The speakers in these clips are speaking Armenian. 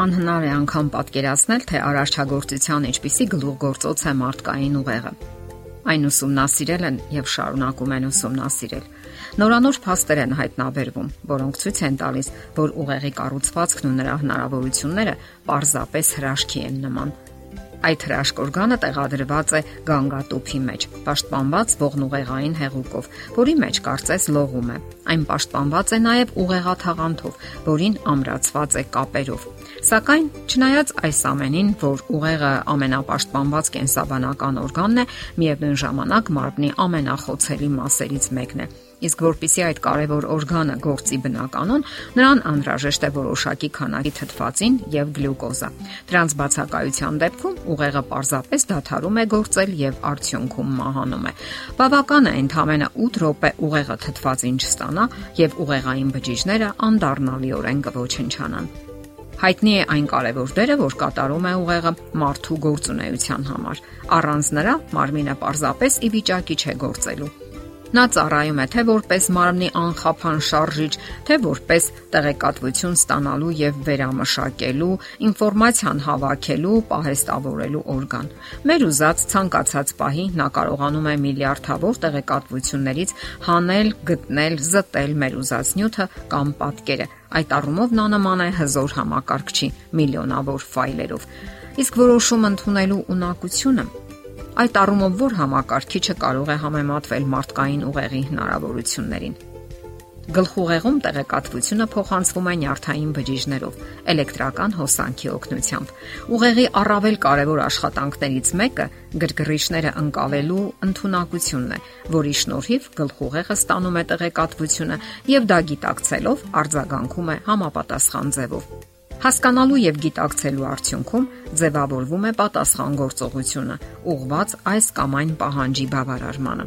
Անհնար է անգամ պատկերացնել, թե արարչագործության ինչպիսի գլուխգործոց է մարդկային ուղեղը։ Այն ուսումնասիրել են եւ շարունակում են ուսումնասիրել։ Նորանոր փաստեր են հայտնաբերվում, որոնք ցույց են տալիս, որ ուղեղի կառուցվածքն ու նրա հնարավորությունները պարզապես հրաշքի են նման Այդ հրաշք օրգանը տեղադրված է գանգատոփի մեջ, պաշտպանված ողնուղեղային հեղուկով, որի մեջ կարծես լողում է։ Այն պաշտպանված է նաև ուղեղաթաղանթով, որին ամրացված է կապերով։ Սակայն, չնայած այս ամենին, որ ուղեղը ամենապաշտպանված կենսաբանական օրգանն է, միևնույն ժամանակ մարմնի ամենախոցելի մասերից մեկն է Իսկ որpիսի այդ կարևոր օրգանը գործի բնականon, նրան անհրաժեշտ է որոշակի քանակի թթվածին եւ գլյուկոզա։ Դրանց բացակայության դեպքում ուղեղը պարզապես դադարում է գործել եւ արդյունքում մահանում է։ Բավական է ընդամենը 8 րոպե ուղեղը թթվածին չստանա եւ ուղեղային բջիջները անդառնալիորեն կոչնչանան։ Հայտնի է այն կարևոր դերը, որ կատարում է ուղեղը մարդու գործունեության համար։ Առանց նրա մարմինը պարզապես ի վիճակի չէ գործելու։ Նա ծառայում է թե որպես մարմնի անխափան շարժիչ, թե որպես տեղեկատվություն ստանալու եւ վերամշակելու, ինֆորմացիան հավաքելու, պահեստավորելու օրգան։ Մեր ուզած ցանկացած պահի նա կարողանում է միլիարդավոր տեղեկատվություններից հանել, գտնել, զտել մեր ուզած նյութը կամ պատկերը։ Այդ առումով նա նման է հզոր համակարգչի միլիոնավոր ֆայլերով։ Իսկ որոշում ընդունելու ունակությունը Այդ առումով որ համակարգիչը կարող է համեմատվել մարդկային ուղեղի հնարավորություններին։ Գլխուղեղում տեղեկատվությունը փոխանցվում է նյարդային բջիջներով, էլեկտրական հոսանքի օգնությամբ։ Ուղեղի առավել կարևոր աշխատանքներից մեկը գրգռիչները ընկալելու ընտունակությունն է, որի շնորհիվ գլխուղեղը ստանում է տեղեկատվությունը եւ դա գիտակցելով արձագանքում է համապատասխան ձևով։ Հասկանալու եւ գիտակցելու արդյունքում ձևավորվում է պատասխան գործողությունը, ուղված այս կամ այն պահանջի բավարարմանը։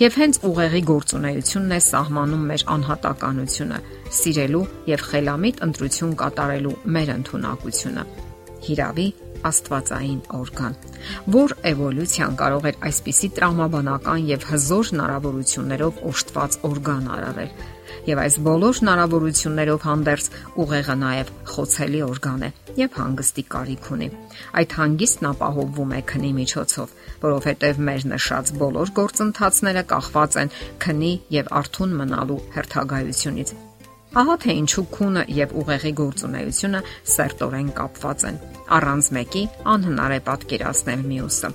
Եվ հենց ուղեղի գործունեությունն է սահմանում մեր անհատականությունը, սիրելու եւ խելամիտ ընտրություն կատարելու մեր ընտունակությունը։ Հիրավի աստվածային օրգան, որ էվոլյուցիան կարող էր այսպիսի տրամաբանական եւ հզոր հնարավորություններով օժտված օրգան արարել եւ այս բոլոր հնարավորություններով հանդերձ ուղեղը նաեւ խոցելի օրգան է եւ հանգստի կարիք ունի։ Այդ հանգիստն ապահովվում է քնի միջոցով, որովհետեւ մեր նշած բոլոր գործընթացները կախված են քնի եւ արթուն մնալու հերթագայությունից։ Ահա թե ինչու քունը եւ ուղեղի գործունեությունը սերտորեն կապված են։ Առանց մեկի անհնար է պատկերացնել մյուսը։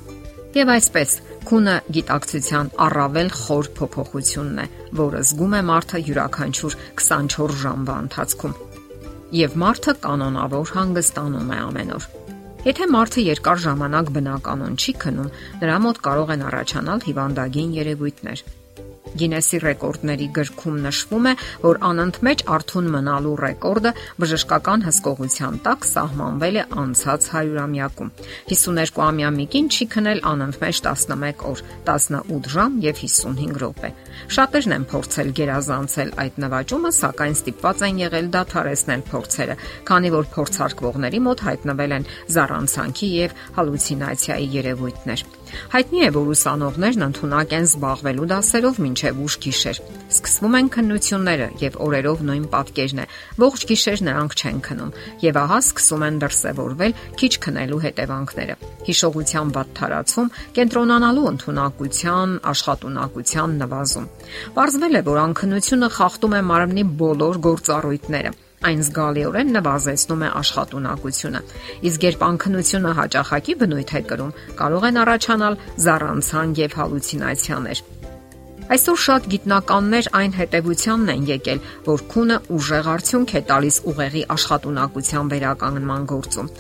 Եվ այսպես, քունը գիտակցության առավել խոր փոփոխությունն է, որը զգում է մարդը յուրաքանչյուր 24 ժամվա ընթացքում։ Եվ մարդը կանոնավոր հանգստանում է ամեն օր։ Եթե մարդը երկար ժամանակ բնականon չի քնում, նրա մոտ կարող են առաջանալ հիվանդագին երևույթներ, Գինեսի ռեկորդների գրքում նշվում է, որ անընդմեջ արթուն մնալու ռեկորդը բժշկական հսկողության տակ սահմանվել է անցած 100-ամյակում։ 52-ամյա Միկին չի քնել անընդմեջ 11 օր, 18 ժամ եւ 55 րոպե։ Շատերն են փորձել գերազանցել այդ նվաճումը, սակայն ստիպված են եղել դադարեցնել փորձերը, քանի որ փորձարկվողների մոտ հայտնվել են զառանցանքի եւ հալյուցինացիայի երևույթներ։ Հայտնի է, որ ուսանողներն ընդունակ են զբաղվելու դասերով մինչև ուշ գիշեր։ Սկսվում են քննությունները եւ օրերով նույն պատկերն է։ Ողջ գիշեր նրանք չեն քնում եւ ահա սկսում են դրսևորվել քիչ քնելու հետևանքները։ Հիշողության վատթարացում, կենտրոնանալու ընդունակության, աշխատունակության նվազում։ Պարզվել է, որ անքնությունը խախտում է մարմնի բոլոր գործառույթները այն զգալիորեն նվազեցնում է աշխատունակությունը։ Իսկ երբ անքնությունը հաճախակի բնույթ է կրում, կարող են առաջանալ զառանցան եւ հալյուցինացիաներ։ Այսօր շատ գիտնականներ այն հետևությանն են եկել, որ քունը ուժեղ արդյունք է տալիս ուղեղի աշխատունակության վերականգնման գործում,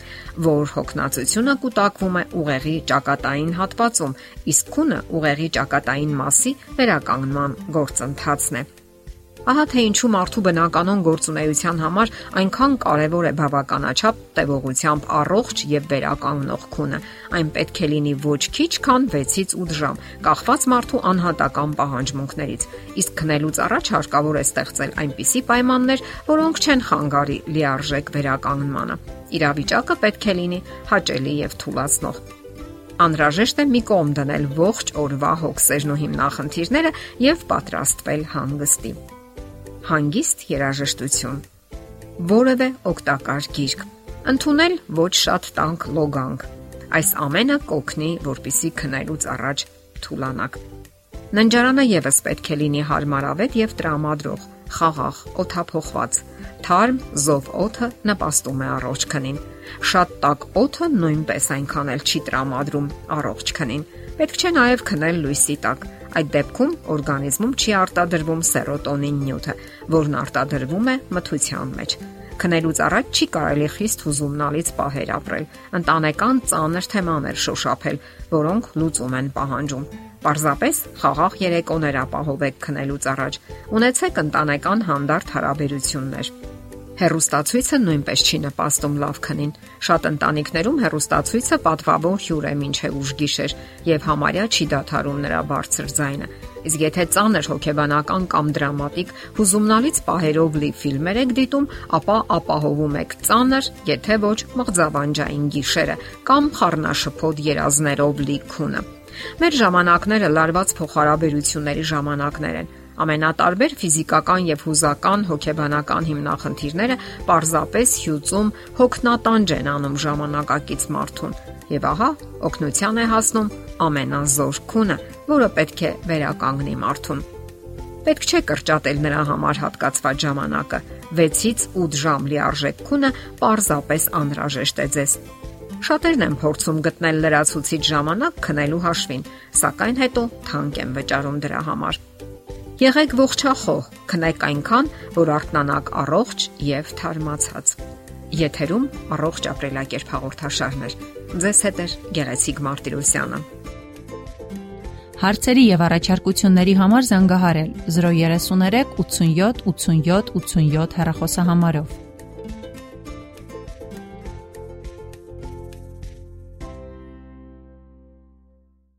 որ հոգնածությունը կուտակվում է ուղեղի ճակատային հատվածում, իսկ քունը ուղեղի ճակատային մասի վերականգնման գործընթացն է։ Ահա թե ինչու մարդու բնականon գործունեության համար այնքան կարևոր է բավականաչափ տևողությամբ առողջ եւ վերականգնող քունը։ Այն պետք է լինի ոչ քիչ, քան 6-ից 8 ժամ, կախված մարդու անհատական պահանջմունքներից։ Իսկ քնելուց առաջ հարկավոր է ստեղծել այնպիսի պայմաններ, որոնք չեն խանգարի լիարժեք վերականգնմանը։ Իրավիճակը պետք է լինի հաճելի եւ թուլացնող անհրաժեշտ է մի կողմ դնել ողջ օրվա հոգսերն ու հիմնախնդիրները եւ պատրաստվել հանգստի հանգիստ երաժշտություն։ Որևէ օգտակար գիրք։ Ընթունել ոչ շատ տանկ լոգանք։ Այս ամենը կօգնի, որpիսի քնելուց առաջ թուլանաք։ Ննջարանը եւս պետք է լինի հարմարավետ եւ տրամադրող, խաղաղ, օթափողված։ Թարմ զով օդը նպաստում է առողջ քնին։ Շատ տաք օդը նույնպես այնքան էլ չի տրամադրում առողջ քնին։ Պետք չէ նաև քնել լույսի տակ։ Այդ դեպքում օրգանիզմում չի արտադրվում սերոտոնին նյութը, որն արտադրվում է մթության մեջ։ Քնելուց առաջ չի կարելի խիստ հուզումնալից պահեր ապրել։ Ընտանեկան ծանր թեմաներ շոշափել, որոնք լուծում են պահանջում։ Պարզապես խաղաղ երեկոներ ապահովեք քնելուց առաջ։ Ունեցեք ընտանեկան հանդարտ հարաբերություններ։ Հերոստացույցը նույնպես չի նպաստում լավ քնին։ Շատ ընտանիքներում հերոստացույցը պատվավոր հյուր է մինչև ուշ գիշեր եւ համարյա չի դադարում նրա բարձր ձայնը։ Իսկ եթե ծանր հոգեբանական կամ դրամատիկ հուզումնալից պահերով լի ֆիլմեր եք դիտում, ապա ապահովում եք ծանր, եթե ոչ մղձավանջային գիշերը կամ խառնաշփոթ երազներով լի քունը։ Մեր ժամանակները լարված փոխհարաբերությունների ժամանակներ են Ամենատարբեր ֆիզիկական եւ հուզական հոգեբանական հիմնախնդիրները պարզապես հյուծում հոգնատանջ են անում ժամանակակից մարդուն։ Եվ ահա օգնության է հասնում ամենազոր քունը, որը պետք է վերականգնի մարդուն։ Պետք չէ կրճատել նրա համար հատկացված ժամանակը։ 6-ից 8 ժամ լիարժեք քունը պարզապես անհրաժեշտ է ձեզ։ Շատերն են փորձում գտնել լրացուցիչ ժամանակ քնելու հաշվին, սակայն հետո թանկ են վճարում դրա համար։ Եղեք ողջախոհ, քնեք այնքան, որ արթնանաք առողջ եւ թարմացած։ Եթերում առողջ ապրելակերպ հաղորդաշարներ։ Ձեզ հետ է Գեղեցիկ Մարտիրոսյանը։ Հարցերի եւ առաջարկությունների համար զանգահարել 033 87 87 87 հեռախոսահամարով։